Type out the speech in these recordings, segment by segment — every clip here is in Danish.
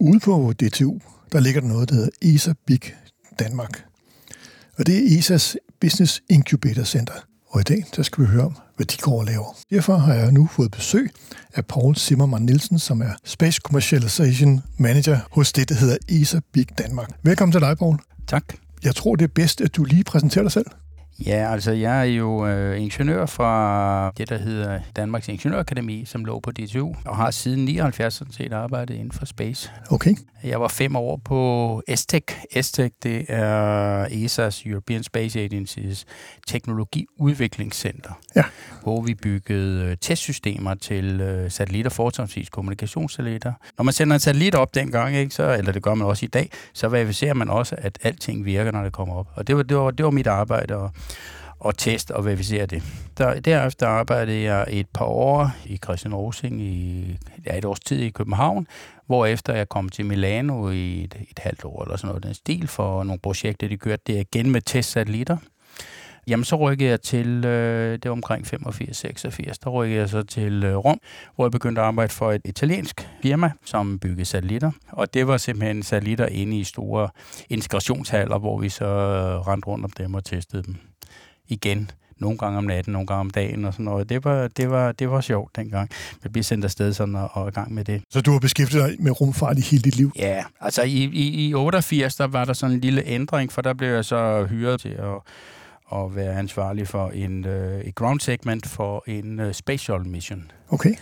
Ude på DTU, der ligger der noget, der hedder ESA Big Danmark. Og det er ESA's Business Incubator Center. Og i dag, der skal vi høre om, hvad de går og laver. Derfor har jeg nu fået besøg af Paul Zimmermann Nielsen, som er Space Commercialization Manager hos det, der hedder ESA Big Danmark. Velkommen til dig, Paul. Tak. Jeg tror, det er bedst, at du lige præsenterer dig selv. Ja, altså jeg er jo øh, ingeniør fra det, der hedder Danmarks Ingeniørakademi, som lå på DTU, og har siden 79 sådan set arbejdet inden for space. Okay. Jeg var fem år på ESTEC. ESTEC, det er ESA's European Space Agency's teknologiudviklingscenter, Ja. hvor vi byggede øh, testsystemer til øh, satellitter, fortrinsvis kommunikationssatellitter. Når man sender en satellit op dengang, ikke, så, eller det gør man også i dag, så verificerer man også, at alting virker, når det kommer op. Og det var, det var, det var mit arbejde at, og teste og verificere det. Der, derefter arbejdede jeg et par år i Christian Rosing i ja, et års tid i København, hvorefter jeg kom til Milano i et, et halvt år eller sådan noget den stil for nogle projekter, de kørte det igen med testsatellitter. Jamen, så rykkede jeg til, øh, det var omkring 85-86, der rykkede jeg så til øh, Rom, hvor jeg begyndte at arbejde for et italiensk firma, som byggede satellitter. Og det var simpelthen satellitter inde i store integrationshaller, hvor vi så øh, rendte rundt om dem og testede dem igen. Nogle gange om natten, nogle gange om dagen og sådan noget. Det var, det var, det var sjovt dengang. Vi blev sendt afsted sådan og, og i gang med det. Så du har beskæftiget dig med rumfart i hele dit liv? Ja, altså i, i, i 88, der var der sådan en lille ændring, for der blev jeg så hyret til at, at være ansvarlig for en, øh, et ground segment for en øh, Space Shuttle mission. Okay.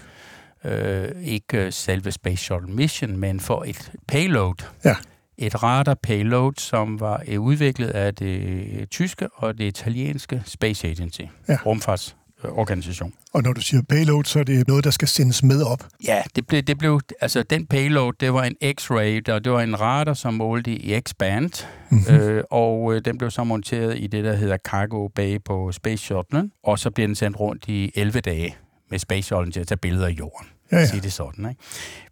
Øh, ikke øh, selve Space Shuttle mission, men for et payload. Ja. Et radar payload, som var øh, udviklet af det tyske og det italienske Space Agency, Ja. rumfartsorganisation. Og når du siger payload, så er det noget, der skal sendes med op. Ja, det blev, det blev, altså den payload, det var en X-ray, og det var en radar, som målte i X-band, Mm-hmm. øh, og øh, den blev så monteret i det, der hedder Cargo Bay på Space Shuttle, og så bliver den sendt rundt i 11 dage med Space Shuttle til at tage billeder af jorden. Ja, Ja. Sige det sådan, ikke?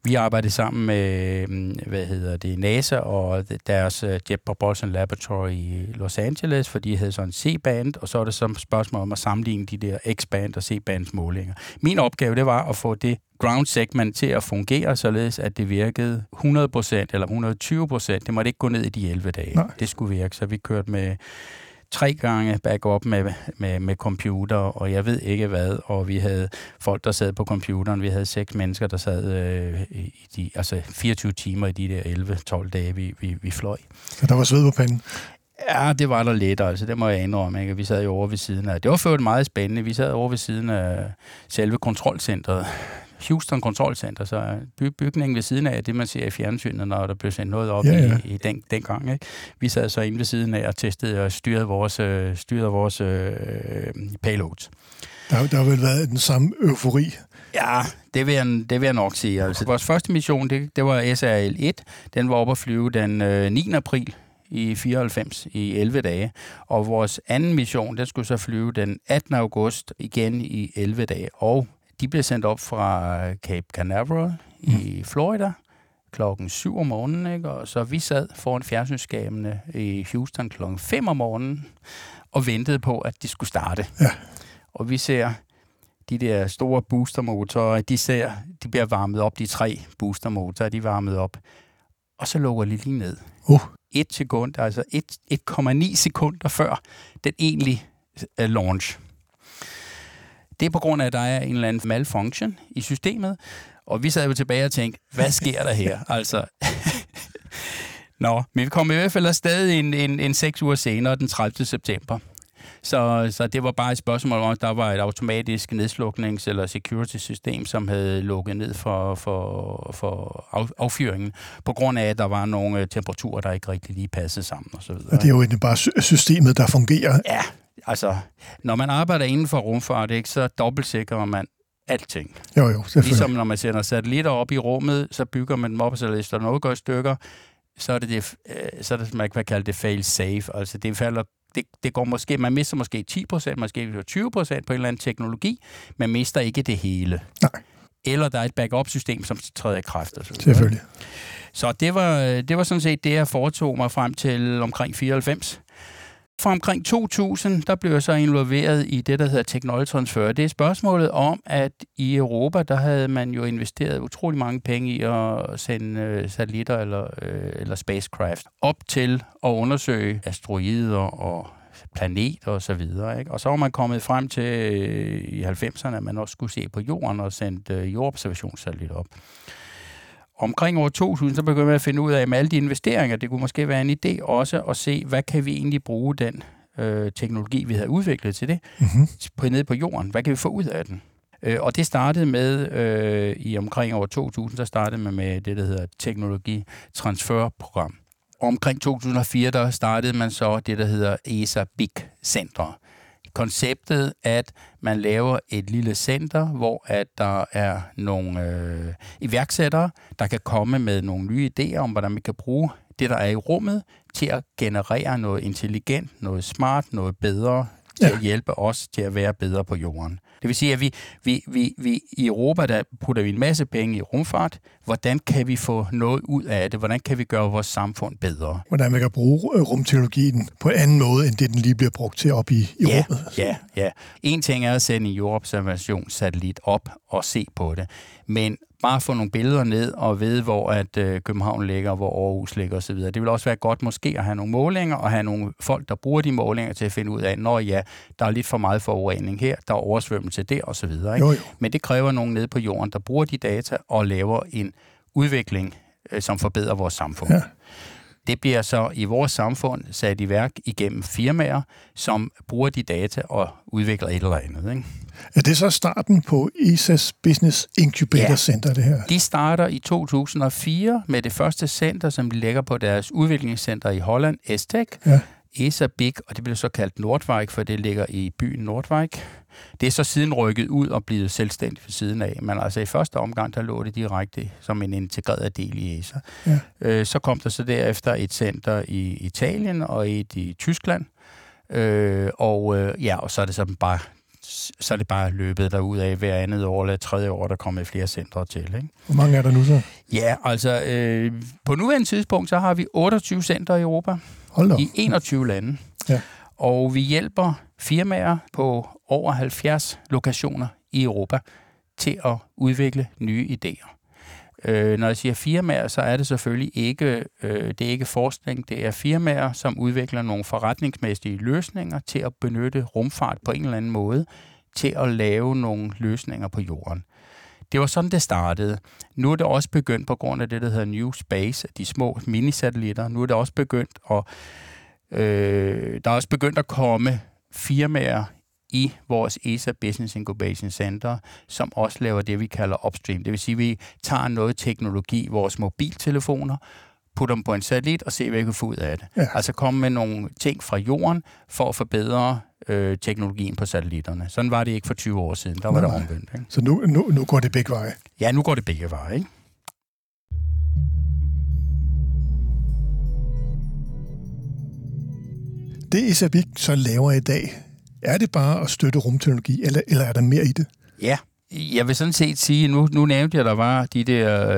Vi arbejdede sammen med, mm, hvad hedder det, NASA og deres øh, Jet Propulsion Laboratory i Los Angeles, for de havde sådan en C-band, og så var det så et spørgsmål om at sammenligne de der X-band og C-bands målinger. Min opgave, det var at få det ground segment til at fungere, således at det virkede 100% eller 120%. Det måtte ikke gå ned i de 11 dage. Nej. Det skulle virke, så vi kørte med tre gange backup med, med, med computer, og jeg ved ikke hvad, og vi havde folk, der sad på computeren. Vi havde seks mennesker, der sad øh, i de, altså 24 timer i de der 11-12 dage, vi, vi, vi fløj. Så der var sved på panden. Ja, det var der lidt, altså. Det må jeg indrømme, ikke? Vi sad jo over ved siden af... Det var ført meget spændende. Vi sad over ved siden af selve kontrolcentret. Houston Kontrolcenter, så by- bygningen ved siden af det, man ser i fjernsynet, når der blev sendt noget op Ja, ja, i, i den, den gang. Ikke? Vi sad så inde ved siden af og testede og styrede vores, øh, styrede vores øh, payloads. Der, der har vel været den samme eufori. Ja, det vil jeg, det vil jeg nok sige. Altså, vores første mission, det, det var SRL-1. Den var oppe at flyve den øh, 9. april i 94 i 11 dage. Og vores anden mission, den skulle så flyve den 18. august igen i 11 dage. Og de blev sendt op fra Cape Canaveral i Florida klokken 7 om morgenen, ikke? og så vi sad foran fjernsynsskabene i Houston klokken 5 om morgenen og ventede på, at de skulle starte. Ja. Og vi ser de der store boostermotorer, de, ser, de bliver varmet op, de tre boostermotorer, de er varmet op. Og så lukker de lige ned. Uh. Et sekund, altså et- 1,9 sekunder før den egentlige øh, launch. Det er på grund af, at der er en eller anden malfunction i systemet, og vi sad jo tilbage og tænkte, hvad sker der her? altså, Nå, men vi kom i hvert fald afsted en, en, en seks uger senere, den 30. september. Så, så det var bare et spørgsmål om, at der var et automatisk nedsluknings- eller security-system, som havde lukket ned for, for, for af, affyringen, på grund af, at der var nogle øh, temperaturer, der ikke rigtig lige passede sammen osv. Og det er jo egentlig bare sy- systemet, der fungerer. Ja, altså, når man arbejder inden for rumfart, ikke, så dobbeltsikrer man alting. Jo, jo, selvfølgelig. Ligesom når man sender satellitter op i rummet, så bygger man dem op, så hvis der noget går i stykker, så er det, det, øh, så er det man kan kalde det fail safe. Altså det falder det, det går måske, man mister måske 10%, måske 20% på en eller anden teknologi, men mister ikke det hele. Nej. Eller der er et backup-system, som træder i kraft. Og så. Selvfølgelig. Så det var, det var sådan set det, jeg foretog mig frem til omkring 94. Fra omkring 2000, der blev jeg så involveret i det, der hedder Technology Transfer. Det er spørgsmålet om, at i Europa, der havde man jo investeret utrolig mange penge i at sende øh, satellitter eller, øh, eller spacecraft op til at undersøge asteroider og planeter og så videre. Ikke? Og så var man kommet frem til øh, i 90'erne, at man også skulle se på jorden og sende øh, jordobservationssatellitter op omkring år 2000, så begyndte vi at finde ud af, med alle de investeringer, det kunne måske være en idé også at se, hvad kan vi egentlig bruge den øh, teknologi, vi havde udviklet til det, mm-hmm. på, ned på jorden. Hvad kan vi få ud af den? Øh, og det startede med, øh, i omkring år 2000, så startede man med det, der hedder teknologitransferprogram. Omkring 2004, der startede man så det, der hedder ESA Big Center konceptet, at man laver et lille center, hvor at der er nogle øh, iværksættere, der kan komme med nogle nye idéer om, hvordan man kan bruge det, der er i rummet, til at generere noget intelligent, noget smart, noget bedre, til ja. at hjælpe os til at være bedre på jorden. Det vil sige, at vi, vi, vi, vi i Europa, der putter vi en masse penge i rumfart. Hvordan kan vi få noget ud af det? Hvordan kan vi gøre vores samfund bedre? Hvordan vi kan bruge øh, rumteknologien på en anden måde, end det den lige bliver brugt til op i, i ja, rummet. Ja, ja. En ting er at sende en jordobservationssatellit op og se på det. Men bare få nogle billeder ned og vide, hvor at øh, København ligger, hvor Aarhus ligger osv. Det vil også være godt måske at have nogle målinger, og have nogle folk, der bruger de målinger til at finde ud af, når ja, der er lidt for meget forurening her, der er oversvømmelse der osv. Ikke? Jo, jo. Men det kræver nogen nede på jorden, der bruger de data og laver en udvikling, øh, som forbedrer vores samfund. Ja. Det bliver så i vores samfund sat i værk igennem firmaer, som bruger de data og udvikler et eller andet. Ikke? Er det så starten på ESA's Business Incubator Ja. Center, det her? De starter i 2004 med det første center, som de lægger på deres udviklingscenter i Holland, Estec. Ja. ESA Big, og det bliver så kaldt Nordwijk, for det ligger i byen Nordwijk. Det er så siden rykket ud og blevet selvstændigt ved siden af, men altså i første omgang, der lå det direkte som en integreret del i ESA. Ja. Øh, så kom der så derefter et center i Italien og et i Tyskland, øh, og øh, ja, og så er det så bare så er det bare løbet derud af hver andet år eller tredje år, der kommer flere centre til. Ikke? Hvor mange er der nu så? Ja, altså øh, på nuværende tidspunkt, så har vi 28 centre i Europa Hold op. i 21 lande. Ja. Og vi hjælper firmaer på over 70 lokationer i Europa til at udvikle nye idéer. Øh, når jeg siger firmaer, så er det selvfølgelig ikke, øh, det er ikke forskning, det er firmaer, som udvikler nogle forretningsmæssige løsninger til at benytte rumfart på en eller anden måde til at lave nogle løsninger på jorden. Det var sådan, det startede. Nu er det også begyndt på grund af det, der hedder New Space, de små minisatellitter. Nu er det også begyndt at, øh, der er også begyndt at komme firmaer i vores ESA Business Incubation Center, som også laver det, vi kalder upstream. Det vil sige, at vi tager noget teknologi, vores mobiltelefoner, putter dem på en satellit og ser, hvad vi kan få ud af det. Ja. Altså komme med nogle ting fra jorden for at forbedre øh, teknologien på satellitterne. Sådan var det ikke for 20 år siden. Der var Nej, det omvendt. Ikke? Så nu, nu, nu går det begge veje. Ja, nu går det begge veje. Ikke? Det ESA Big så laver i dag, er det bare at støtte rumteknologi, eller, eller er der mere i det? Ja, jeg vil sådan set sige, nu, nu nævnte jeg, der var de der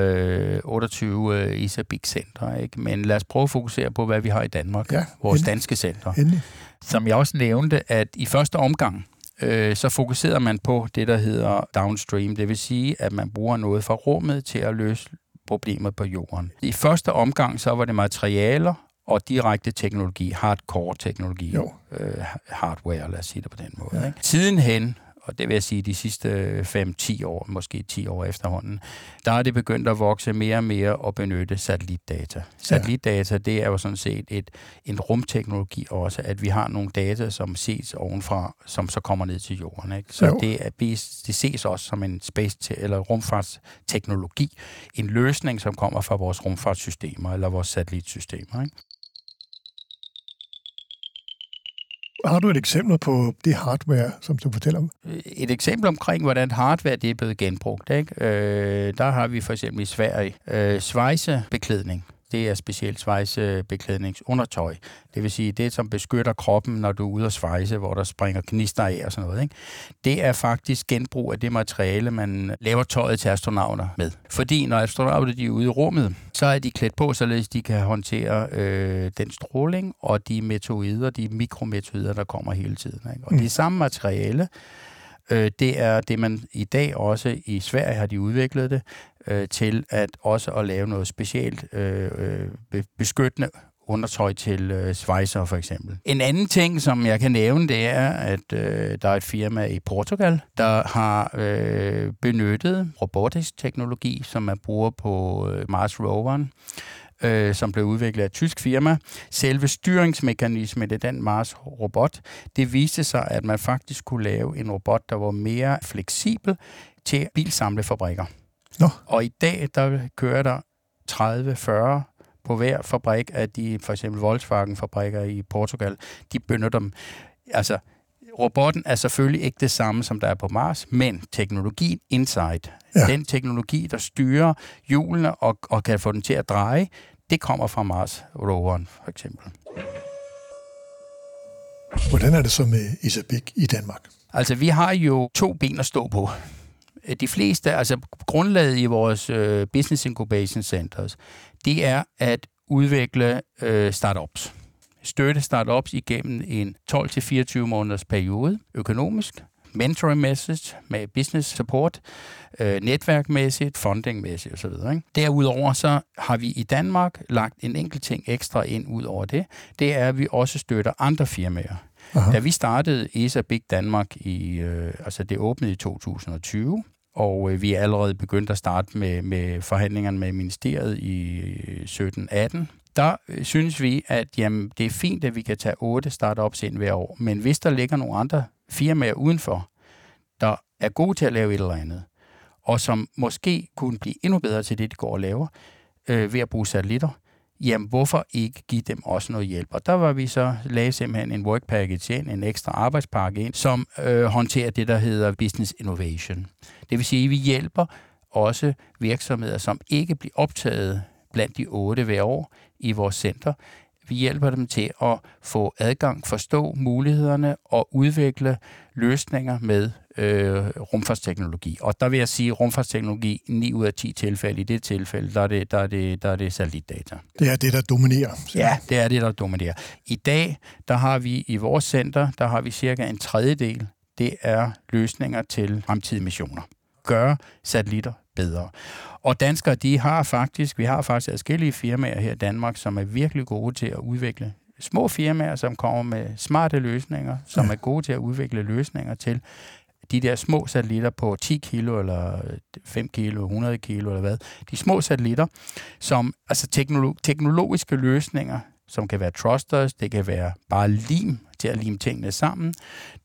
øh, 28 øh, ISA Big Center, ikke? men lad os prøve at fokusere på, hvad vi har i Danmark, Ja, vores endelig. danske center. Endelig. Som jeg også nævnte, at i første omgang, øh, så fokuserer man på det, der hedder downstream. Det vil sige, at man bruger noget fra rummet til at løse problemer på jorden. I første omgang, så var det materialer og direkte teknologi, hardcore teknologi, Jo. øh, hardware, lad os sige det på den måde. Ja. Ikke? Sidenhen, og det vil jeg sige de sidste 5-10 år, måske 10 år efterhånden, der er det begyndt at vokse mere og mere og benytte satellitdata. Satellitdata, det er jo sådan set et, en rumteknologi også, at vi har nogle data, som ses ovenfra, som så kommer ned til jorden. Ikke? Så Jo. det, er, det ses også som en space te- eller rumfartsteknologi, en løsning, som kommer fra vores rumfartssystemer eller vores satellitsystemer. Ikke? Har du et eksempel på det hardware, som du fortæller om? Et eksempel omkring, hvordan hardware det er blevet genbrugt. Ikke? Øh, der har vi for eksempel i Sverige øh, svejsebeklædning det er specielt svejsebeklædningsundertøj. Det vil sige, det som beskytter kroppen, når du er ude at svejse, hvor der springer knister af og sådan noget. Ikke? Det er faktisk genbrug af det materiale, man laver tøjet til astronauter med. Fordi når astronauter de er ude i rummet, så er de klædt på, således de kan håndtere øh, den stråling og de metoider, de mikrometoider, der kommer hele tiden. Ikke? Og mm. det samme materiale, øh, det er det, man i dag også i Sverige har de udviklet det, øh, til at også at lave noget specielt øh, øh beskyttende undertøj til øh, svejser for eksempel. En anden ting, som jeg kan nævne, det er, at øh, der er et firma i Portugal, der har øh, benyttet robotisk teknologi, som man bruger på øh, Mars roveren, øh, som blev udviklet af et tysk firma. Selve styringsmekanismen i den Mars-robot, det viste sig, at man faktisk kunne lave en robot, der var mere fleksibel til bilsamlefabrikker. Nå. Og i dag, der kører der 30-40 på hver fabrik af de for eksempel Volkswagen-fabrikker i Portugal. De benytter dem. Altså, robotten er selvfølgelig ikke det samme, som der er på Mars, men teknologien inside, ja. den teknologi, der styrer hjulene og, og kan få den til at dreje, det kommer fra Mars-roveren, for eksempel. Hvordan er det så med Isabik i Danmark? Altså, vi har jo to ben at stå på. Øh, de fleste, altså grundlaget i vores øh, Business Incubation Centers, det er at udvikle øh, startups. Støtte startups igennem en 12-24 måneders periode økonomisk, mentoring message med business support, øh, netværkmæssigt, fundingmæssigt osv. Ikke? Derudover så har vi i Danmark lagt en enkelt ting ekstra ind ud over det. Det er, at vi også støtter andre firmaer. Aha. Da vi startede ESA Big Danmark, i, øh, altså det åbnede i 2020, og øh, vi er allerede begyndt at starte med, med forhandlingerne med ministeriet i øh, 17-18. Der øh, synes vi, at jamen, det er fint, at vi kan tage otte startups ind hver år, men hvis der ligger nogle andre firmaer udenfor, der er gode til at lave et eller andet, og som måske kunne blive endnu bedre til det, de går og laver, øh, ved at bruge satellitter, jamen hvorfor ikke give dem også noget hjælp? Og der var vi så, lagde simpelthen en work package ind, en ekstra arbejdspakke ind, som øh, håndterer det, der hedder business innovation. Det vil sige, at vi hjælper også virksomheder, som ikke bliver optaget blandt de otte hver år i vores center. Vi hjælper dem til at få adgang, forstå mulighederne og udvikle løsninger med øh, rumfartsteknologi. Og der vil jeg sige, at rumfartsteknologi 9 ud af 10 tilfælde, i det tilfælde, der er det, der er det, der er det satellitdata. Det er det, der dominerer. Ja, det er det, der dominerer. I dag, der har vi i vores center, der har vi cirka en tredjedel, det er løsninger til fremtidige missioner. Gøre satellitter bedre. Og danskere, de har faktisk, vi har faktisk adskillige firmaer her i Danmark, som er virkelig gode til at udvikle små firmaer, som kommer med smarte løsninger, som ja. er gode til at udvikle løsninger til de der små satellitter på 10 kilo, eller 5 kilo, 100 kilo, eller hvad. De små satellitter, som, altså teknolo- teknologiske løsninger, som kan være thrusters, det kan være bare lim til at lime tingene sammen,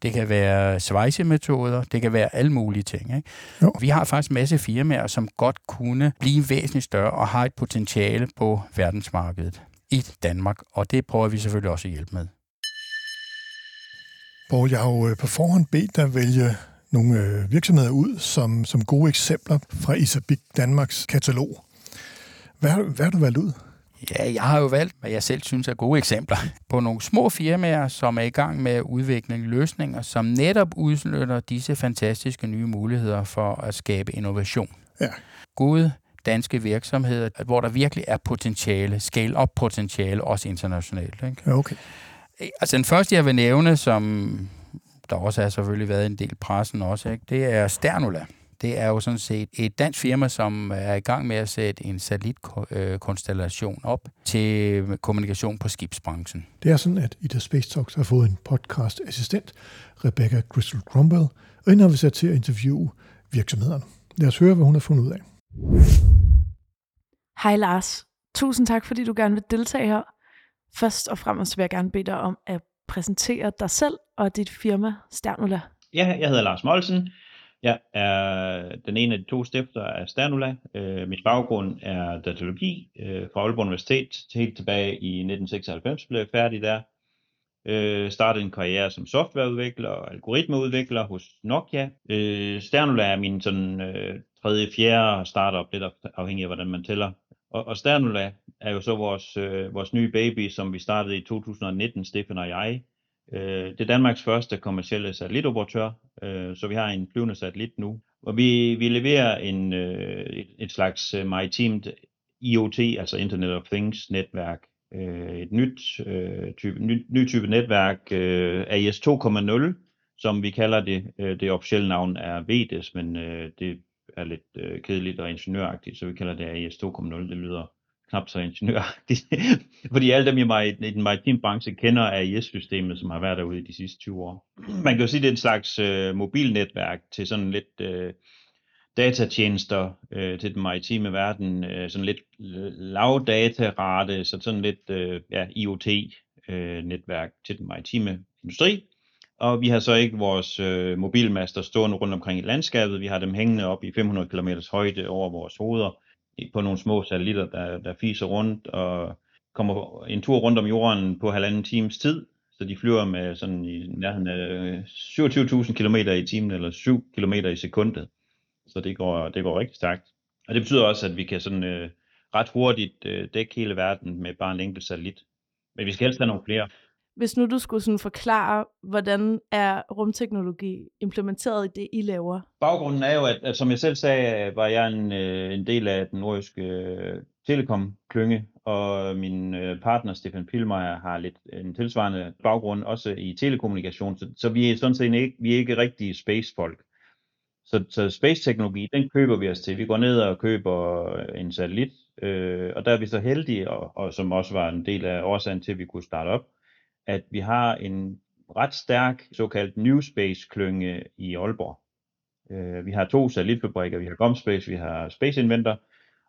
det kan være svejsemetoder, det kan være alle mulige ting. Ikke? Jo. Vi har faktisk en masse firmaer, som godt kunne blive væsentligt større og har et potentiale på verdensmarkedet i Danmark, og det prøver vi selvfølgelig også at hjælpe med. Poul, jeg har jo øh, på forhånd bedt dig vælge nogle øh, virksomheder ud som, som gode eksempler fra Isabik Danmarks katalog. Hvad, hvad har du valgt ud? Ja, jeg har jo valgt, hvad jeg selv synes er gode eksempler på nogle små firmaer, som er i gang med at udvikle løsninger, som netop udnytter disse fantastiske nye muligheder for at skabe innovation. Ja. Gode danske virksomheder, hvor der virkelig er potentiale, scale-up potentiale, også internationalt. Ikke? Okay. Altså den første, jeg vil nævne, som der også har selvfølgelig været en del pressen også, ikke? det er Sternula. Det er jo sådan set et dansk firma, som er i gang med at sætte en satellitkonstellation op til kommunikation på skibsbranchen. Det er sådan, at Ida Space Talks har fået en podcast-assistent, Rebecca Crystal Cromwell, og hende har vi sat til at interviewe virksomhederne. Lad os høre, hvad hun har fundet ud af. Hej Lars. Tusind tak, fordi du gerne vil deltage her. Først og fremmest vil jeg gerne bede dig om at præsentere dig selv og dit firma Sternula. Ja, jeg hedder Lars Molsen. Jeg er den ene af de to stifter af Sternula. Øh, min baggrund er datalogi øh, fra Aalborg Universitet. Helt tilbage i 1996 blev jeg færdig der. Øh, startede en karriere som softwareudvikler og algoritmeudvikler hos Nokia. Øh, Sternula er min sådan øh, tredje, fjerde startup, lidt afhængig af hvordan man tæller. Og, og Sternula er jo så vores, øh, vores nye baby, som vi startede i 2019, Stefan og jeg. Øh, det er Danmarks første kommercielle satellitoperatør, øh, så vi har en flyvende satellit nu. Og vi, vi leverer en, øh, et, et slags øh, maritimt IoT, altså Internet of Things netværk, øh, et nyt, øh, type, ny, ny type netværk, øh, AES 2.0, som vi kalder det. Øh, det officielle navn er VEDES, men øh, det er lidt øh, kedeligt og ingeniøragtigt, så vi kalder det AIS 2.0. Det lyder knap så ingeniøragtigt. Fordi alle dem i, i den maritime branche kender AIS-systemet, som har været derude i de sidste 20 år. Man kan jo sige, det er en slags øh, mobilnetværk til sådan lidt øh, datatjenester øh, til den maritime verden, øh, sådan lidt øh, lav datarate, så sådan lidt øh, ja, IoT-netværk øh, til den maritime industri. Og vi har så ikke vores øh, mobilmaster stående rundt omkring i landskabet. Vi har dem hængende op i 500 km højde over vores hoveder på nogle små satellitter, der, der fiser rundt og kommer en tur rundt om jorden på halvanden times tid. Så de flyver med sådan i nærheden af øh, 27.000 km i timen eller 7 km i sekundet. Så det går, det går rigtig stærkt. Og det betyder også, at vi kan sådan øh, ret hurtigt øh, dække hele verden med bare en enkelt satellit. Men vi skal helst have nogle flere. Hvis nu du skulle sådan forklare, hvordan er rumteknologi implementeret i det, I laver? Baggrunden er jo, at, at som jeg selv sagde, var jeg en, øh, en del af den nordiske øh, telekom-klynge, og min øh, partner Stefan Pilmeier har lidt en tilsvarende baggrund også i telekommunikation, så, så vi er sådan set ikke, vi er ikke rigtige spacefolk. Så, så space-teknologi, den køber vi os til. Vi går ned og køber en satellit, øh, og der er vi så heldige, og, og som også var en del af årsagen til, at vi kunne starte op, at vi har en ret stærk såkaldt New Space-klynge i Aalborg. Øh, vi har to satellitfabrikker, vi har GomSpace, vi har Space Inventor,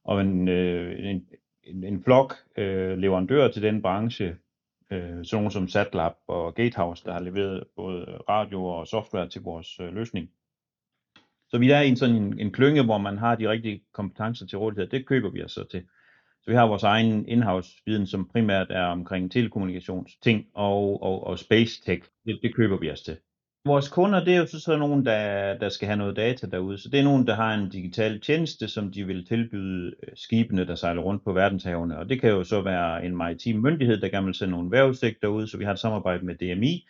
og en, øh, en, en, en flok øh, leverandører til den branche, øh, sådan nogle som Satlab og Gatehouse, der har leveret både radio og software til vores øh, løsning. Så vi er i en sådan en, en klynge, hvor man har de rigtige kompetencer til rådighed. Det køber vi os så til. Så vi har vores egen in-house viden, som primært er omkring telekommunikationsting og, og, og space tech. Det, det køber vi os til. Vores kunder, det er jo så sådan nogen, der, der skal have noget data derude. Så det er nogen, der har en digital tjeneste, som de vil tilbyde øh, skibene, der sejler rundt på verdenshavene. Og det kan jo så være en maritim myndighed, der gerne vil sende nogle vejrudsigt ud, så vi har et samarbejde med DMI.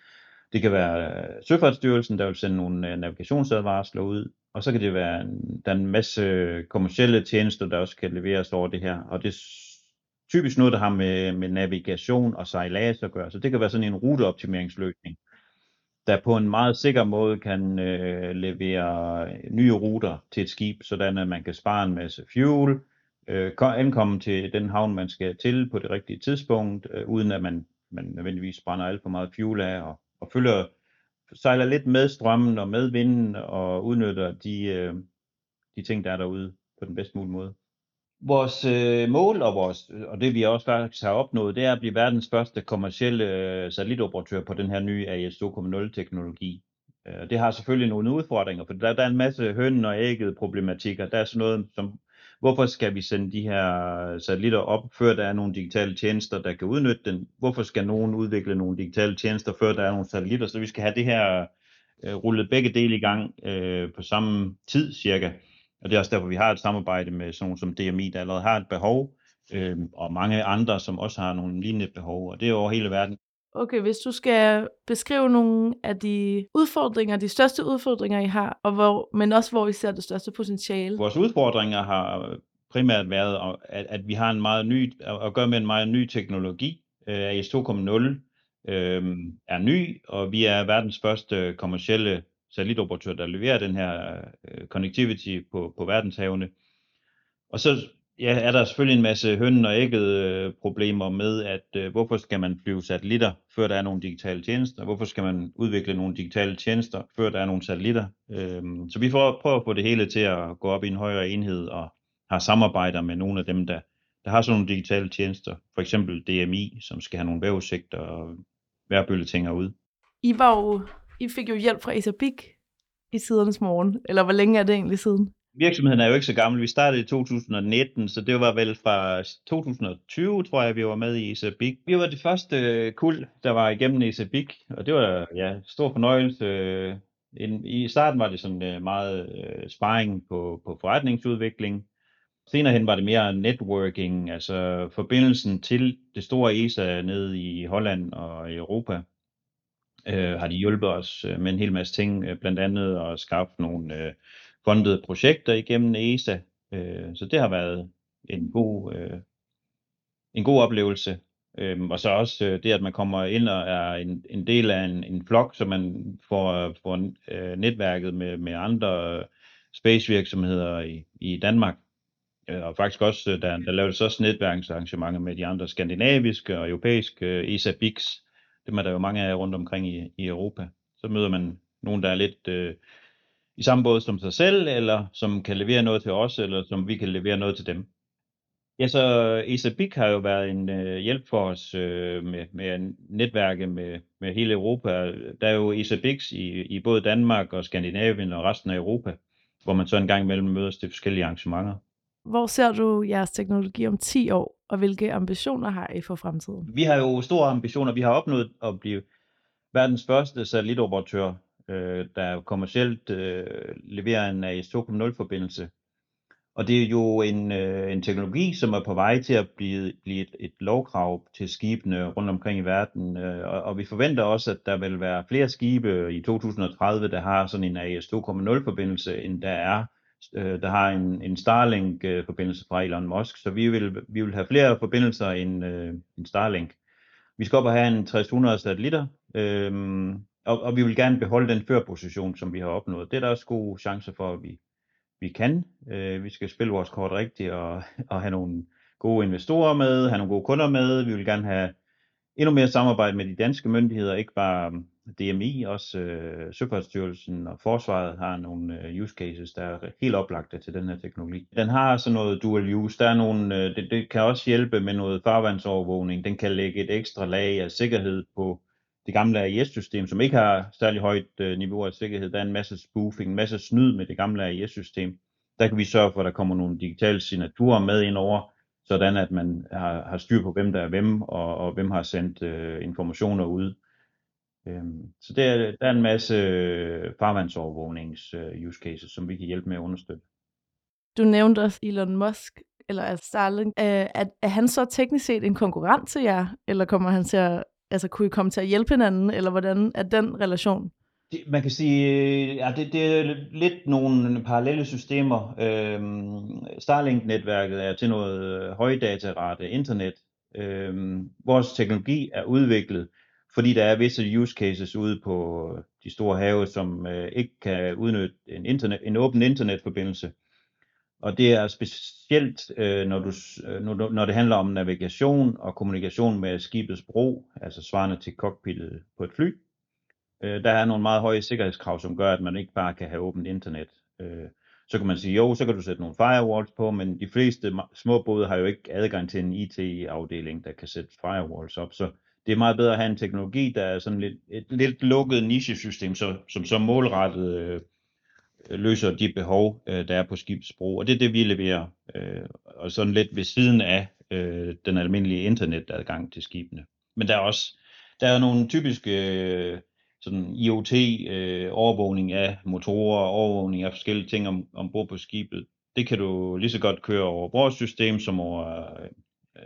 Det kan være Søfartsstyrelsen, der vil sende nogle øh, navigationsadvarsler ud. Og så kan det være, der er en masse kommersielle tjenester, der også kan leveres over det her. Og det er typisk noget, der har med, med navigation og sejlads at gøre. Så det kan være sådan en ruteoptimeringsløsning, der på en meget sikker måde kan øh, levere nye ruter til et skib, sådan at man kan spare en masse fuel, øh, ankomme til den havn, man skal til på det rigtige tidspunkt, øh, uden at man, man nødvendigvis brænder alt for meget fuel af, og, og følger sejler lidt med strømmen og med vinden og udnytter de, øh, de ting, der er derude på den bedst mulige måde. Vores øh, mål og, vores, og det vi også faktisk har opnået, det er at blive verdens første kommercielle øh, satellitoperatør på den her nye AS 2.0 teknologi. Øh, det har selvfølgelig nogle udfordringer, for der, der er en masse høn og ægget problematikker. Der er sådan noget som Hvorfor skal vi sende de her satellitter op, før der er nogle digitale tjenester, der kan udnytte den? Hvorfor skal nogen udvikle nogle digitale tjenester, før der er nogle satellitter? Så vi skal have det her øh, rullet begge dele i gang øh, på samme tid cirka. Og det er også derfor, vi har et samarbejde med sådan nogle som DMI, der allerede har et behov, øh, og mange andre, som også har nogle lignende behov, og det er over hele verden. Okay, hvis du skal beskrive nogle af de udfordringer, de største udfordringer, I har, og hvor, men også hvor I ser det største potentiale. Vores udfordringer har primært været, at, at vi har en meget ny, at gøre med en meget ny teknologi. AS 2.0 øh, øhm, er ny, og vi er verdens første kommercielle satellitoperatør, der leverer den her øh, connectivity på, på verdenshavene. Og så ja, er der selvfølgelig en masse høn og ægget øh, problemer med, at øh, hvorfor skal man flyve satellitter, før der er nogle digitale tjenester? Hvorfor skal man udvikle nogle digitale tjenester, før der er nogle satellitter? Øhm, så vi får, prøver at få det hele til at gå op i en højere enhed og har samarbejder med nogle af dem, der, der har sådan nogle digitale tjenester. For eksempel DMI, som skal have nogle vejrudsigter og værbølletænger ud. I var jo, I fik jo hjælp fra Isabik i sidernes morgen, eller hvor længe er det egentlig siden? Virksomheden er jo ikke så gammel. Vi startede i 2019, så det var vel fra 2020, tror jeg, vi var med i Isabik. Vi var det første øh, kul, der var igennem Isabik, og det var ja, stor fornøjelse. I starten var det sådan øh, meget øh, sparring på, på forretningsudvikling. Senere hen var det mere networking, altså forbindelsen til det store ESA nede i Holland og i Europa øh, har de hjulpet os med en hel masse ting, blandt andet at skaffe nogle øh, fundede projekter igennem ESA. Øh, så det har været en god, øh, en god oplevelse. Øh, og så også øh, det, at man kommer ind og er en, en del af en, en flok, så man får, får øh, netværket med, med andre space virksomheder i, i Danmark. Øh, og faktisk også, øh, der, der laves også netværksarrangementer med de andre skandinaviske og europæiske øh, ESA BICS. Dem er der jo mange af rundt omkring i, i Europa. Så møder man nogen, der er lidt øh, i samme båd som sig selv, eller som kan levere noget til os, eller som vi kan levere noget til dem. Ja, så ESABIC har jo været en øh, hjælp for os øh, med, med netværke med, med hele Europa. Der er jo ESABICs i, i både Danmark og Skandinavien og resten af Europa, hvor man så en gang imellem mødes til forskellige arrangementer. Hvor ser du jeres teknologi om 10 år, og hvilke ambitioner har I for fremtiden? Vi har jo store ambitioner. Vi har opnået at blive verdens første satellitoperatør, øh, der kommercielt øh, leverer en øh, AS 2.0 forbindelse. Og det er jo en, øh, en teknologi, som er på vej til at blive, blive et, et lovkrav til skibene rundt omkring i verden. Øh, og, og vi forventer også, at der vil være flere skibe i 2030, der har sådan en AS 2.0 forbindelse, end der er øh, der har en, en Starlink-forbindelse fra Elon Musk, så vi vil, vi vil have flere forbindelser end, øh, end Starlink. Vi skal op og have en 300 satellitter, øh, og, og vi vil gerne beholde den førposition, som vi har opnået. Det er der også gode chancer for, at vi, vi kan. Øh, vi skal spille vores kort rigtigt og, og have nogle gode investorer med, have nogle gode kunder med. Vi vil gerne have endnu mere samarbejde med de danske myndigheder, ikke bare øh, DMI, også øh, Søfartsstyrelsen og Forsvaret har nogle øh, use cases, der er helt oplagte til den her teknologi. Den har sådan noget dual use. Der er nogle, øh, det, det kan også hjælpe med noget farvandsovervågning. Den kan lægge et ekstra lag af sikkerhed på det gamle AIS-system, som ikke har særlig højt øh, niveau af sikkerhed. Der er en masse spoofing, en masse snyd med det gamle AIS-system. Der kan vi sørge for, at der kommer nogle digitale signaturer med ind over, sådan at man har, har styr på, hvem der er hvem, og, og hvem har sendt øh, informationer ud. Øhm, så der, der er en masse øh, farvandsovervågnings øh, use cases, som vi kan hjælpe med at understøtte. Du nævnte også Elon Musk, eller at Starlink. Er, er, er han så teknisk set en konkurrent til jer, eller kommer han til at, altså kunne I komme til at hjælpe hinanden, eller hvordan er den relation? Det, man kan sige, øh, ja, det, det er lidt nogle parallelle systemer. Øhm, Starlink-netværket er til noget øh, højdatarate internet. Øhm, vores teknologi er udviklet fordi der er visse use cases ude på øh, de store have, som øh, ikke kan udnytte en, internet, en åben internetforbindelse. Og det er specielt, øh, når, du, øh, når, når det handler om navigation og kommunikation med skibets bro, altså svarende til cockpittet på et fly. Øh, der er nogle meget høje sikkerhedskrav, som gør, at man ikke bare kan have åbent internet. Øh, så kan man sige, jo, så kan du sætte nogle firewalls på, men de fleste små både har jo ikke adgang til en IT-afdeling, der kan sætte firewalls op. Så det er meget bedre at have en teknologi, der er sådan lidt, et lidt lukket nichesystem, så, som så målrettet øh, løser de behov, øh, der er på skibsbrug. Og det er det, vi leverer. Øh, og sådan lidt ved siden af øh, den almindelige internetadgang til skibene. Men der er også der er nogle typiske øh, sådan IoT-overvågning øh, af motorer, overvågning af forskellige ting om, ombord på skibet. Det kan du lige så godt køre over vores system som over øh,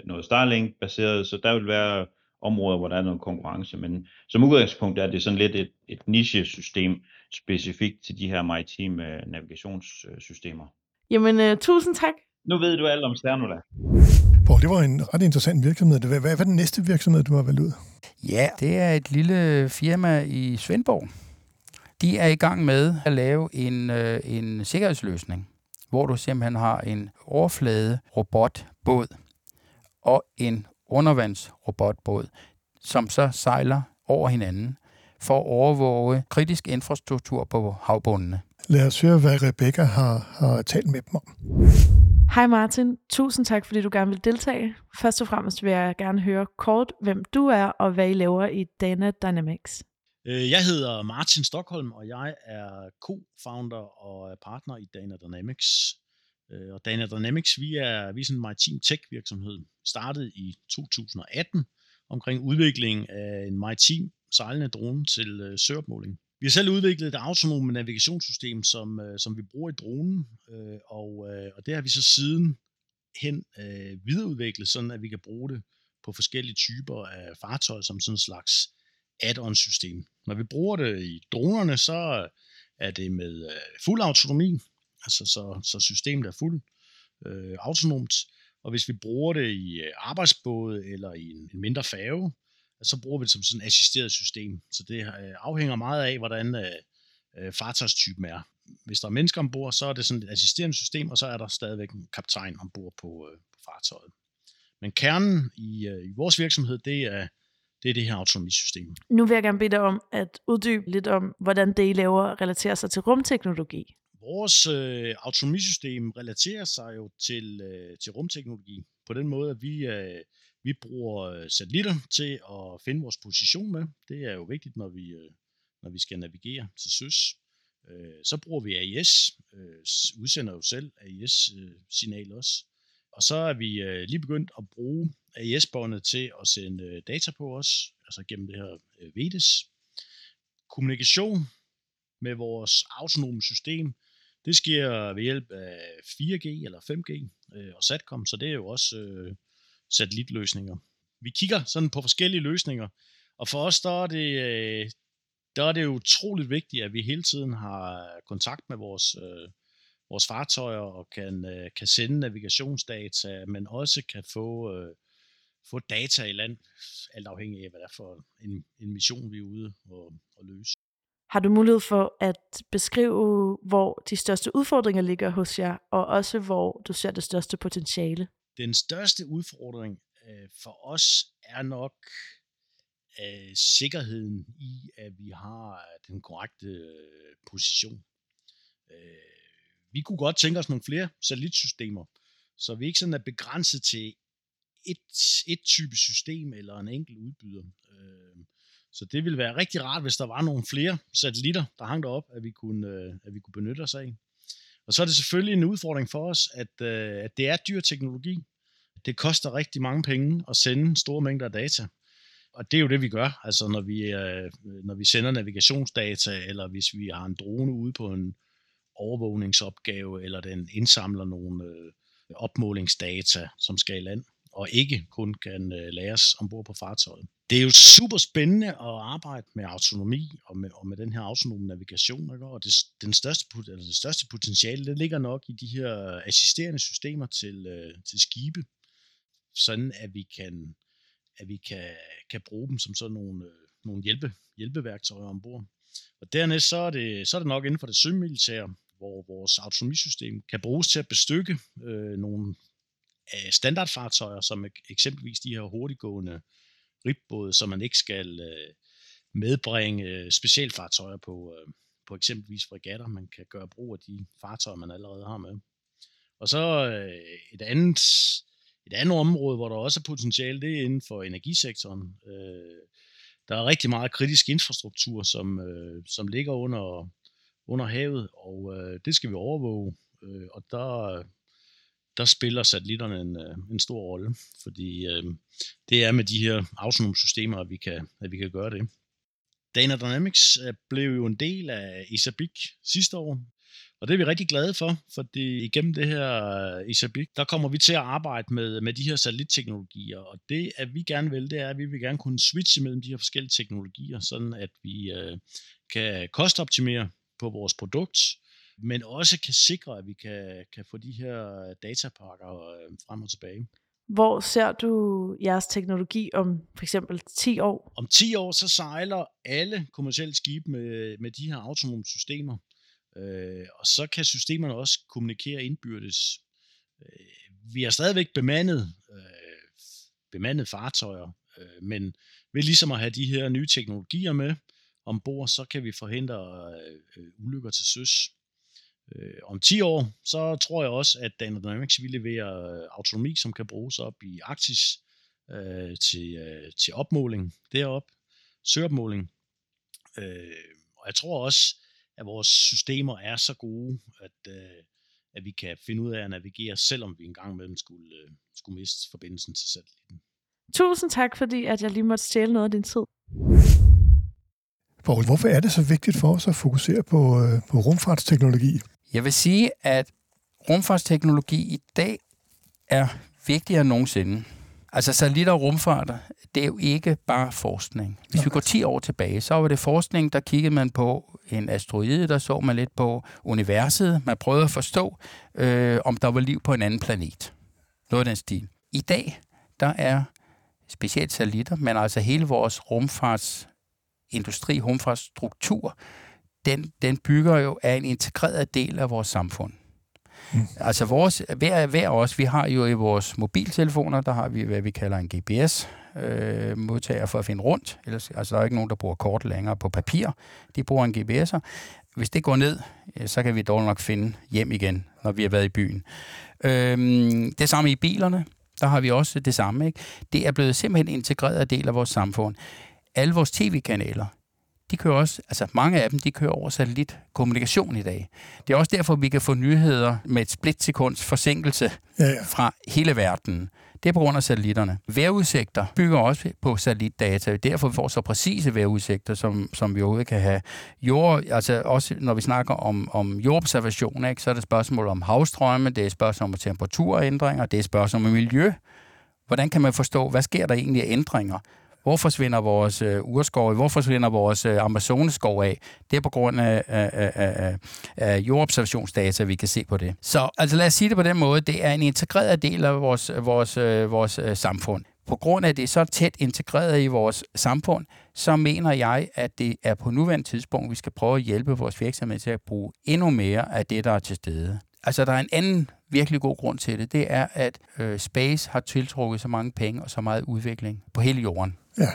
noget Starlink-baseret, så der vil være områder, hvor der er noget konkurrence. Men som udgangspunkt er det sådan lidt et, et niche-system specifikt til de her maritime øh, navigationssystemer. Jamen, uh, tusind tak. Nu ved du alt om Sternula. Poul, det var en ret interessant virksomhed. Hvad, hvad er den næste virksomhed, du har valgt ud? Ja, det er et lille firma i Svendborg. De er i gang med at lave en, øh, en sikkerhedsløsning, hvor du simpelthen har en overflade robotbåd og en undervandsrobotbåd, som så sejler over hinanden for at overvåge kritisk infrastruktur på havbundene. Lad os høre, hvad Rebecca har, har talt med dem om. Hej Martin, tusind tak, fordi du gerne vil deltage. Først og fremmest vil jeg gerne høre kort, hvem du er og hvad I laver i Dana Dynamics. Øh, jeg hedder Martin Stockholm, og jeg er co-founder og partner i Dana Dynamics. Øh, og Dana Dynamics, vi er, vi er sådan en maritim tech-virksomhed, startet i 2018 omkring udvikling af en maritim sejlende drone til øh, søopmåling. Vi har selv udviklet et autonome navigationssystem, som, øh, som vi bruger i dronen, øh, og, øh, og det har vi så siden hen øh, videreudviklet, sådan at vi kan bruge det på forskellige typer af fartøjer som sådan en slags add-on system. Når vi bruger det i dronerne, så er det med øh, fuld autonomi, altså så, så systemet er fuld øh, autonomt, og hvis vi bruger det i øh, arbejdsbåde eller i en, en mindre færge, så bruger vi det som sådan et assisteret system. Så det øh, afhænger meget af, hvordan øh, øh, fartøjstypen er. Hvis der er mennesker ombord, så er det sådan et assisterende system, og så er der stadigvæk en kaptajn ombord på, øh, på fartøjet. Men kernen i, øh, i vores virksomhed, det er, det er det her autonomisystem. Nu vil jeg gerne bede dig om at uddybe lidt om, hvordan det, I laver, relaterer sig til rumteknologi. Vores øh, autonomisystem relaterer sig jo til, øh, til rumteknologi på den måde, at vi, øh, vi bruger øh, satellitter til at finde vores position med. Det er jo vigtigt, når vi, øh, når vi skal navigere til søs. Øh, så bruger vi AIS, øh, udsender jo selv AIS-signal øh, også. Og så er vi øh, lige begyndt at bruge AIS-båndet til at sende øh, data på os, altså gennem det her øh, VEDES. Kommunikation med vores autonome system, det sker ved hjælp af 4G eller 5G øh, og SATCOM, så det er jo også øh, satellitløsninger. Vi kigger sådan på forskellige løsninger, og for os der er det, øh, der er det utroligt vigtigt, at vi hele tiden har kontakt med vores, øh, vores fartøjer og kan, øh, kan sende navigationsdata, men også kan få, øh, få data i land, alt afhængig af, hvad det er for en, en mission, vi er ude og, og løse. Har du mulighed for at beskrive, hvor de største udfordringer ligger hos jer, og også hvor du ser det største potentiale? Den største udfordring øh, for os er nok øh, sikkerheden i, at vi har øh, den korrekte øh, position. Øh, vi kunne godt tænke os nogle flere satellitsystemer, så vi ikke sådan er begrænset til et, et type system eller en enkelt udbyder. Øh, så det ville være rigtig rart, hvis der var nogle flere satellitter, der hang derop, at vi kunne, øh, at vi kunne benytte os af. Og så er det selvfølgelig en udfordring for os, at, øh, at det er dyr teknologi. Det koster rigtig mange penge at sende store mængder af data. Og det er jo det, vi gør. Altså når vi, øh, når vi sender navigationsdata, eller hvis vi har en drone ude på en overvågningsopgave, eller den indsamler nogle opmålingsdata, som skal i land, og ikke kun kan øh, læres ombord på fartøjet. Det er jo super spændende at arbejde med autonomi og med, og med den her autonome navigation. Ikke? Og det, den største, altså det største potentiale, det ligger nok i de her assisterende systemer til, øh, til skibe, sådan at vi kan, at vi kan, kan bruge dem som sådan nogle, øh, nogle hjælpe, hjælpeværktøjer ombord. Og dernæst så er, det, så er det nok inden for det sømilitære, hvor vores autonomisystem kan bruges til at bestykke øh, nogle af standardfartøjer, som eksempelvis de her hurtiggående ribbåde, som man ikke skal øh, medbringe øh, specialfartøjer på, øh, på eksempelvis fregatter. Man kan gøre brug af de fartøjer, man allerede har med. Og så øh, et andet et andet område, hvor der også er potentiale, det er inden for energisektoren. Øh, der er rigtig meget kritisk infrastruktur, som, øh, som ligger under, under havet, og øh, det skal vi overvåge. Øh, og der, der spiller satellitterne en, øh, en stor rolle, fordi øh, det er med de her autonome systemer, at vi kan, at vi kan gøre det. Dana Dynamics øh, blev jo en del af ISABIC sidste år, og det er vi rigtig glade for, fordi igennem det her øh, ISABIC, der kommer vi til at arbejde med, med de her satellitteknologier, og det, at vi gerne vil, det er, at vi vil gerne kunne switche mellem de her forskellige teknologier, sådan at vi øh, kan kostoptimere på vores produkt, men også kan sikre, at vi kan, kan få de her datapakker øh, frem og tilbage. Hvor ser du jeres teknologi om for eksempel 10 år? Om 10 år, så sejler alle kommersielle skibe med, med de her autonome systemer. Øh, og så kan systemerne også kommunikere indbyrdes. Øh, vi har stadigvæk bemandet, øh, bemandet fartøjer, øh, men ved ligesom at have de her nye teknologier med ombord, så kan vi forhindre øh, ulykker til søs. Øh, om 10 år, så tror jeg også, at Dynamics vil levere autonomi, som kan bruges op i Arktis øh, til, øh, til opmåling derop, søopmåling, Øh, og jeg tror også, at vores systemer er så gode, at, øh, at vi kan finde ud af at navigere, selvom vi engang med dem skulle, øh, skulle miste forbindelsen til satellitten. Tusind tak, fordi at jeg lige måtte stjæle noget af din tid. Poul, hvorfor er det så vigtigt for os at fokusere på, øh, på rumfartsteknologi? Jeg vil sige, at rumfartsteknologi i dag er vigtigere end nogensinde. Altså satellitter og rumfarter, det er jo ikke bare forskning. Hvis vi går 10 år tilbage, så var det forskning, der kiggede man på en asteroide, der så man lidt på universet. Man prøvede at forstå, øh, om der var liv på en anden planet. Noget af den stil. I dag, der er specielt satellitter, men altså hele vores rumfartsindustri, rumfartsstruktur, den, den bygger jo af en integreret del af vores samfund. Mm. Altså vores, hver, hver os, vi har jo i vores mobiltelefoner, der har vi, hvad vi kalder en GPS, øh, modtager for at finde rundt. Ellers, altså, der er ikke nogen, der bruger kort længere på papir. De bruger en GPS'er. Hvis det går ned, så kan vi dårligt nok finde hjem igen, når vi har været i byen. Øh, det samme i bilerne. Der har vi også det samme. Ikke? Det er blevet simpelthen en integreret del af vores samfund. Alle vores tv-kanaler, de kører også, altså mange af dem, de kører over satellitkommunikation i dag. Det er også derfor, vi kan få nyheder med et splitsekunds forsinkelse ja, ja. fra hele verden. Det er på grund af satellitterne. Vejrudsigter bygger også på satellitdata. Derfor vi får så præcise vejrudsigter, som, som vi overhovedet kan have. Jord, altså også når vi snakker om, om jordobservation, ikke, så er det spørgsmål om havstrømme, det er spørgsmål om temperaturændringer, det er spørgsmål om miljø. Hvordan kan man forstå, hvad sker der egentlig af ændringer? Hvor forsvinder vores øh, urskov? Hvor forsvinder vores øh, Amazoneskov af? Det er på grund af, af, af, af, af jordobservationsdata, vi kan se på det. Så altså, lad os sige det på den måde. Det er en integreret del af vores, vores, øh, vores øh, samfund. På grund af, at det er så tæt integreret i vores samfund, så mener jeg, at det er på nuværende tidspunkt, vi skal prøve at hjælpe vores virksomhed til at bruge endnu mere af det, der er til stede. Altså, der er en anden virkelig god grund til det. Det er, at øh, Space har tiltrukket så mange penge og så meget udvikling på hele jorden. Ja.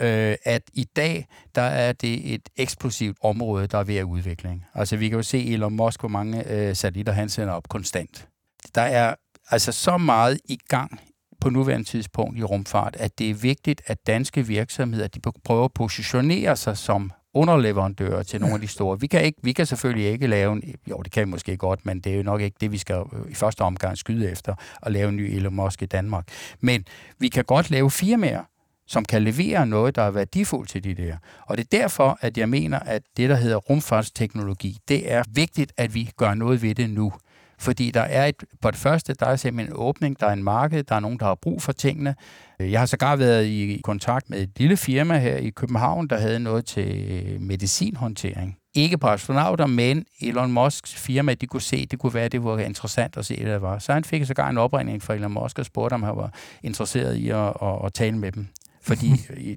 Øh, at i dag, der er det et eksplosivt område, der er ved at udvikling. Altså, vi kan jo se Elon Musk, hvor mange øh, satellitter han sender op konstant. Der er altså så meget i gang på nuværende tidspunkt i rumfart, at det er vigtigt, at danske virksomheder de prøver at positionere sig som underleverandører til nogle af de store. Vi kan, ikke, vi kan selvfølgelig ikke lave en, jo det kan vi måske godt, men det er jo nok ikke det, vi skal øh, i første omgang skyde efter, at lave en ny Elon Musk i Danmark. Men vi kan godt lave firmaer, som kan levere noget, der er værdifuldt til de der. Og det er derfor, at jeg mener, at det, der hedder rumfartsteknologi, det er vigtigt, at vi gør noget ved det nu. Fordi der er et, på det første, der er simpelthen en åbning, der er en marked, der er nogen, der har brug for tingene. Jeg har sågar været i kontakt med et lille firma her i København, der havde noget til øh, medicinhåndtering. Ikke på astronauter, men Elon Musks firma, de kunne se, det kunne være, det var interessant at se, hvad det var. Så han fik sågar en opringning fra Elon Musk og spurgte, om han var interesseret i at, at, at tale med dem. Fordi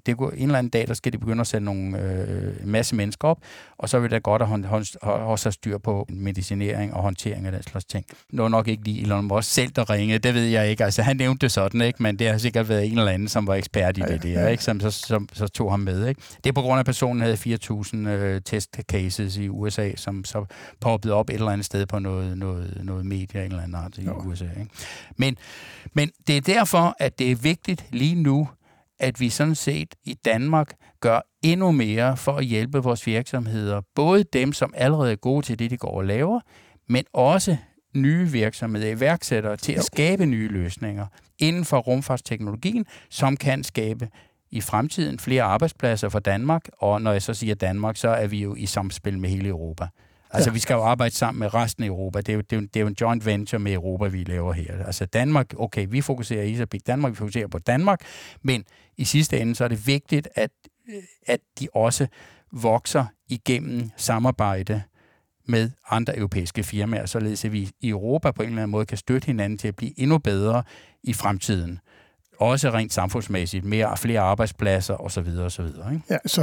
det kunne, en eller anden dag, der skal de begynde at sætte nogle øh, masse mennesker op, og så vil det godt at også have styr på medicinering og håndtering af den slags ting. Det var nok ikke lige Elon Musk selv, der ringede, det ved jeg ikke. Altså, han nævnte det sådan, ikke? men det har sikkert været en eller anden, som var ekspert i det ja, der, ikke? Som, så, som, så tog ham med. Ikke? Det er på grund af, at personen havde 4.000 øh, test cases i USA, som så poppede op et eller andet sted på noget, noget, noget medie eller anden art i jo. USA. Ikke? Men, men det er derfor, at det er vigtigt lige nu, at vi sådan set i Danmark gør endnu mere for at hjælpe vores virksomheder. Både dem, som allerede er gode til det, de går og laver, men også nye virksomheder, iværksættere til at skabe nye løsninger inden for rumfartsteknologien, som kan skabe i fremtiden flere arbejdspladser for Danmark, og når jeg så siger Danmark, så er vi jo i samspil med hele Europa. Altså, ja. vi skal jo arbejde sammen med resten af Europa. Det er, jo, det, er jo, det er jo en joint venture med Europa, vi laver her. Altså Danmark, okay, vi fokuserer i Isabik Danmark, vi fokuserer på Danmark, men i sidste ende, så er det vigtigt, at, at de også vokser igennem samarbejde med andre europæiske firmaer, således at vi i Europa på en eller anden måde kan støtte hinanden til at blive endnu bedre i fremtiden også rent samfundsmæssigt, mere flere arbejdspladser osv. osv. Ikke? Ja, så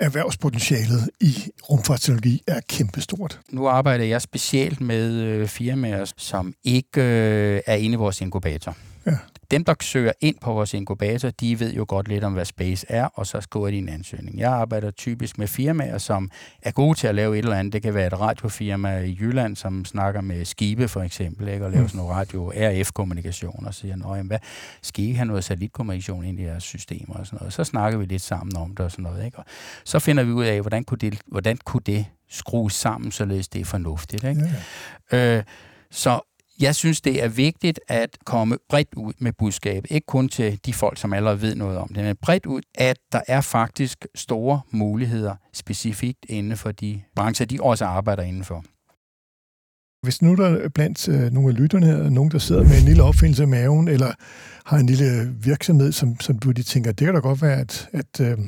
erhvervspotentialet i rumfartsteknologi er kæmpestort. Nu arbejder jeg specielt med øh, firmaer, som ikke øh, er inde i vores inkubator. Ja. Dem, der søger ind på vores inkubator, de ved jo godt lidt om, hvad space er, og så skriver de en ansøgning. Jeg arbejder typisk med firmaer, som er gode til at lave et eller andet. Det kan være et radiofirma i Jylland, som snakker med skibe for eksempel, ikke? og laver sådan noget radio RF-kommunikation, og siger, Nå, jamen, hvad, skal I have noget satellitkommunikation ind i jeres systemer og sådan noget. Så snakker vi lidt sammen om det og sådan noget. Ikke? Og så finder vi ud af, hvordan kunne det, hvordan kunne det skrues sammen, således det er fornuftigt. Ikke? Ja. Øh, så jeg synes, det er vigtigt at komme bredt ud med budskabet. Ikke kun til de folk, som allerede ved noget om det, men bredt ud, at der er faktisk store muligheder specifikt inden for de brancher, de også arbejder indenfor. Hvis nu der er blandt øh, nogle af lytterne her, nogen, der sidder med en lille opfindelse i maven, eller har en lille virksomhed, som, som du de tænker, det kan da godt være, at, at, øh,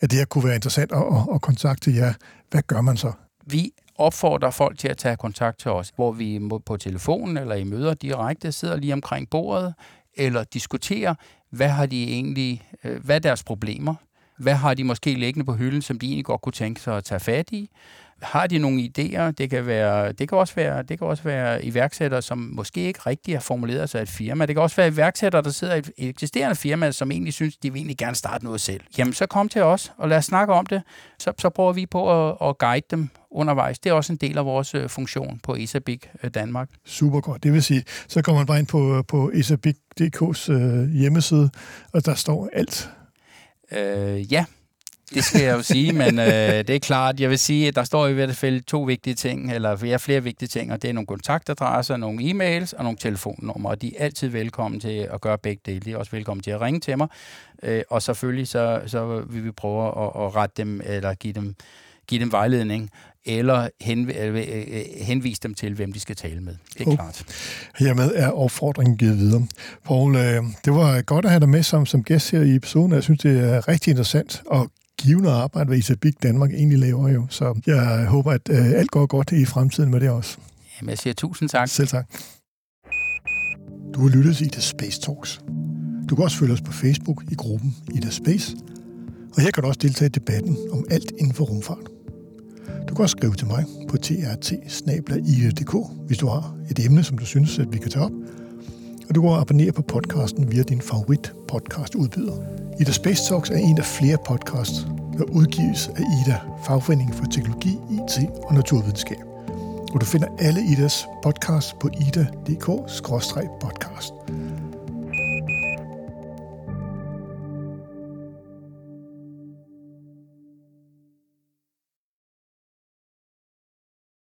at det her kunne være interessant at, at, at kontakte jer. Hvad gør man så? Vi opfordrer folk til at tage kontakt til os, hvor vi på telefonen eller i møder direkte sidder lige omkring bordet, eller diskuterer, hvad har de egentlig, øh, hvad er deres problemer, hvad har de måske liggende på hylden, som de egentlig godt kunne tænke sig at tage fat i, har de nogle idéer? Det kan, være, det kan, også være, det kan også være iværksættere, som måske ikke rigtig har formuleret sig et firma. Det kan også være iværksættere, der sidder i et eksisterende firma, som egentlig synes, de vil egentlig gerne starte noget selv. Jamen, så kom til os, og lad os snakke om det. Så, så prøver vi på at, at guide dem undervejs. Det er også en del af vores øh, funktion på Isabik øh, Danmark. Super godt. Det vil sige, så kommer man bare ind på, på isabik.dk's øh, hjemmeside, og der står alt. Øh, ja, det skal jeg jo sige, men øh, det er klart, jeg vil sige, at der står i hvert fald to vigtige ting, eller ja, flere vigtige ting, og det er nogle kontaktadresser, nogle e-mails og nogle telefonnumre, og de er altid velkommen til at gøre begge dele. De er også velkommen til at ringe til mig, øh, og selvfølgelig så, så vil vi prøve at, at rette dem, eller give dem, give dem vejledning, eller hen, øh, øh, henvise dem til, hvem de skal tale med. Det er oh. klart. Hermed er opfordringen givet videre. Poul, øh, det var godt at have dig med som, som gæst her i episoden. Jeg synes, det er rigtig interessant og givende arbejde, hvad Isabik Danmark egentlig laver jo. Så jeg håber, at øh, alt går godt i fremtiden med det også. Jamen, jeg siger tusind tak. Selv tak. Du har lyttet til Ida Space Talks. Du kan også følge os på Facebook i gruppen Ida Space, og her kan du også deltage i debatten om alt inden for rumfart. Du kan også skrive til mig på trt hvis du har et emne, som du synes, at vi kan tage op. Og du kan abonnere på podcasten via din favorit podcast udbyder. Ida Space Talks er en af flere podcasts, der udgives af Ida, Fagforeningen for Teknologi, IT og Naturvidenskab. Og du finder alle Idas podcasts på ida.dk-podcast.